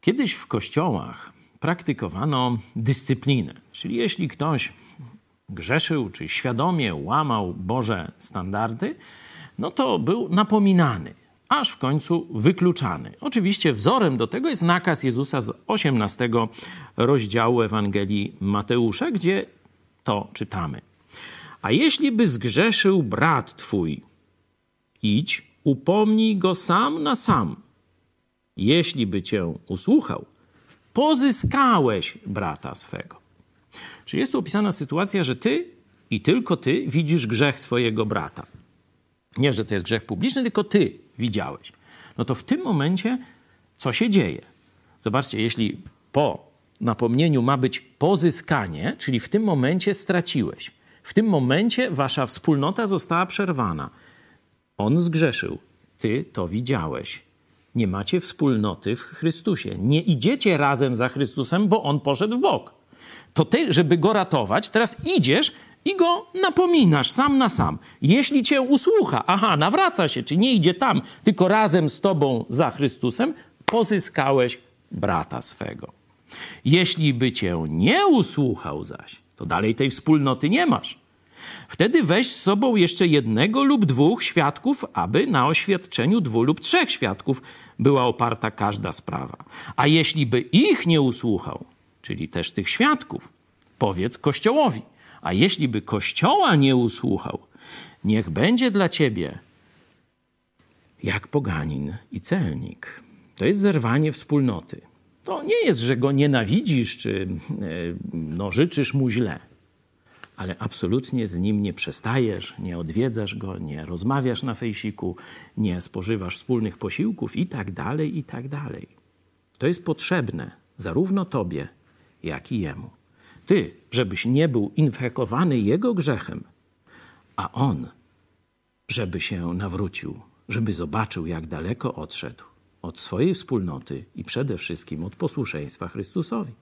Kiedyś w kościołach praktykowano dyscyplinę, czyli jeśli ktoś grzeszył czy świadomie łamał Boże standardy, no to był napominany, aż w końcu wykluczany. Oczywiście wzorem do tego jest nakaz Jezusa z 18 rozdziału Ewangelii Mateusza, gdzie to czytamy. A jeśli by zgrzeszył brat twój, idź, upomnij go sam na sam. Jeśli by cię usłuchał, pozyskałeś brata swego. Czyli jest tu opisana sytuacja, że ty i tylko ty widzisz grzech swojego brata. Nie, że to jest grzech publiczny, tylko ty widziałeś. No to w tym momencie co się dzieje? Zobaczcie, jeśli po napomnieniu ma być pozyskanie, czyli w tym momencie straciłeś. W tym momencie wasza wspólnota została przerwana. On zgrzeszył, ty to widziałeś. Nie macie wspólnoty w Chrystusie. Nie idziecie razem za Chrystusem, bo on poszedł w bok. To ty, żeby go ratować, teraz idziesz i go napominasz sam na sam. Jeśli cię usłucha, aha, nawraca się, czy nie idzie tam, tylko razem z tobą za Chrystusem, pozyskałeś brata swego. Jeśli by cię nie usłuchał zaś, to dalej tej wspólnoty nie masz. Wtedy weź z sobą jeszcze jednego lub dwóch świadków, aby na oświadczeniu dwóch lub trzech świadków była oparta każda sprawa. A jeśli by ich nie usłuchał, czyli też tych świadków, powiedz Kościołowi. A jeśli by Kościoła nie usłuchał, niech będzie dla ciebie jak poganin i celnik. To jest zerwanie wspólnoty. To nie jest, że go nienawidzisz, czy e, no, życzysz mu źle, ale absolutnie z nim nie przestajesz, nie odwiedzasz go, nie rozmawiasz na fejsiku, nie spożywasz wspólnych posiłków i tak dalej, i tak dalej. To jest potrzebne zarówno tobie, jak i jemu. Ty, żebyś nie był infekowany jego grzechem, a on, żeby się nawrócił, żeby zobaczył, jak daleko odszedł od swojej wspólnoty i przede wszystkim od posłuszeństwa Chrystusowi.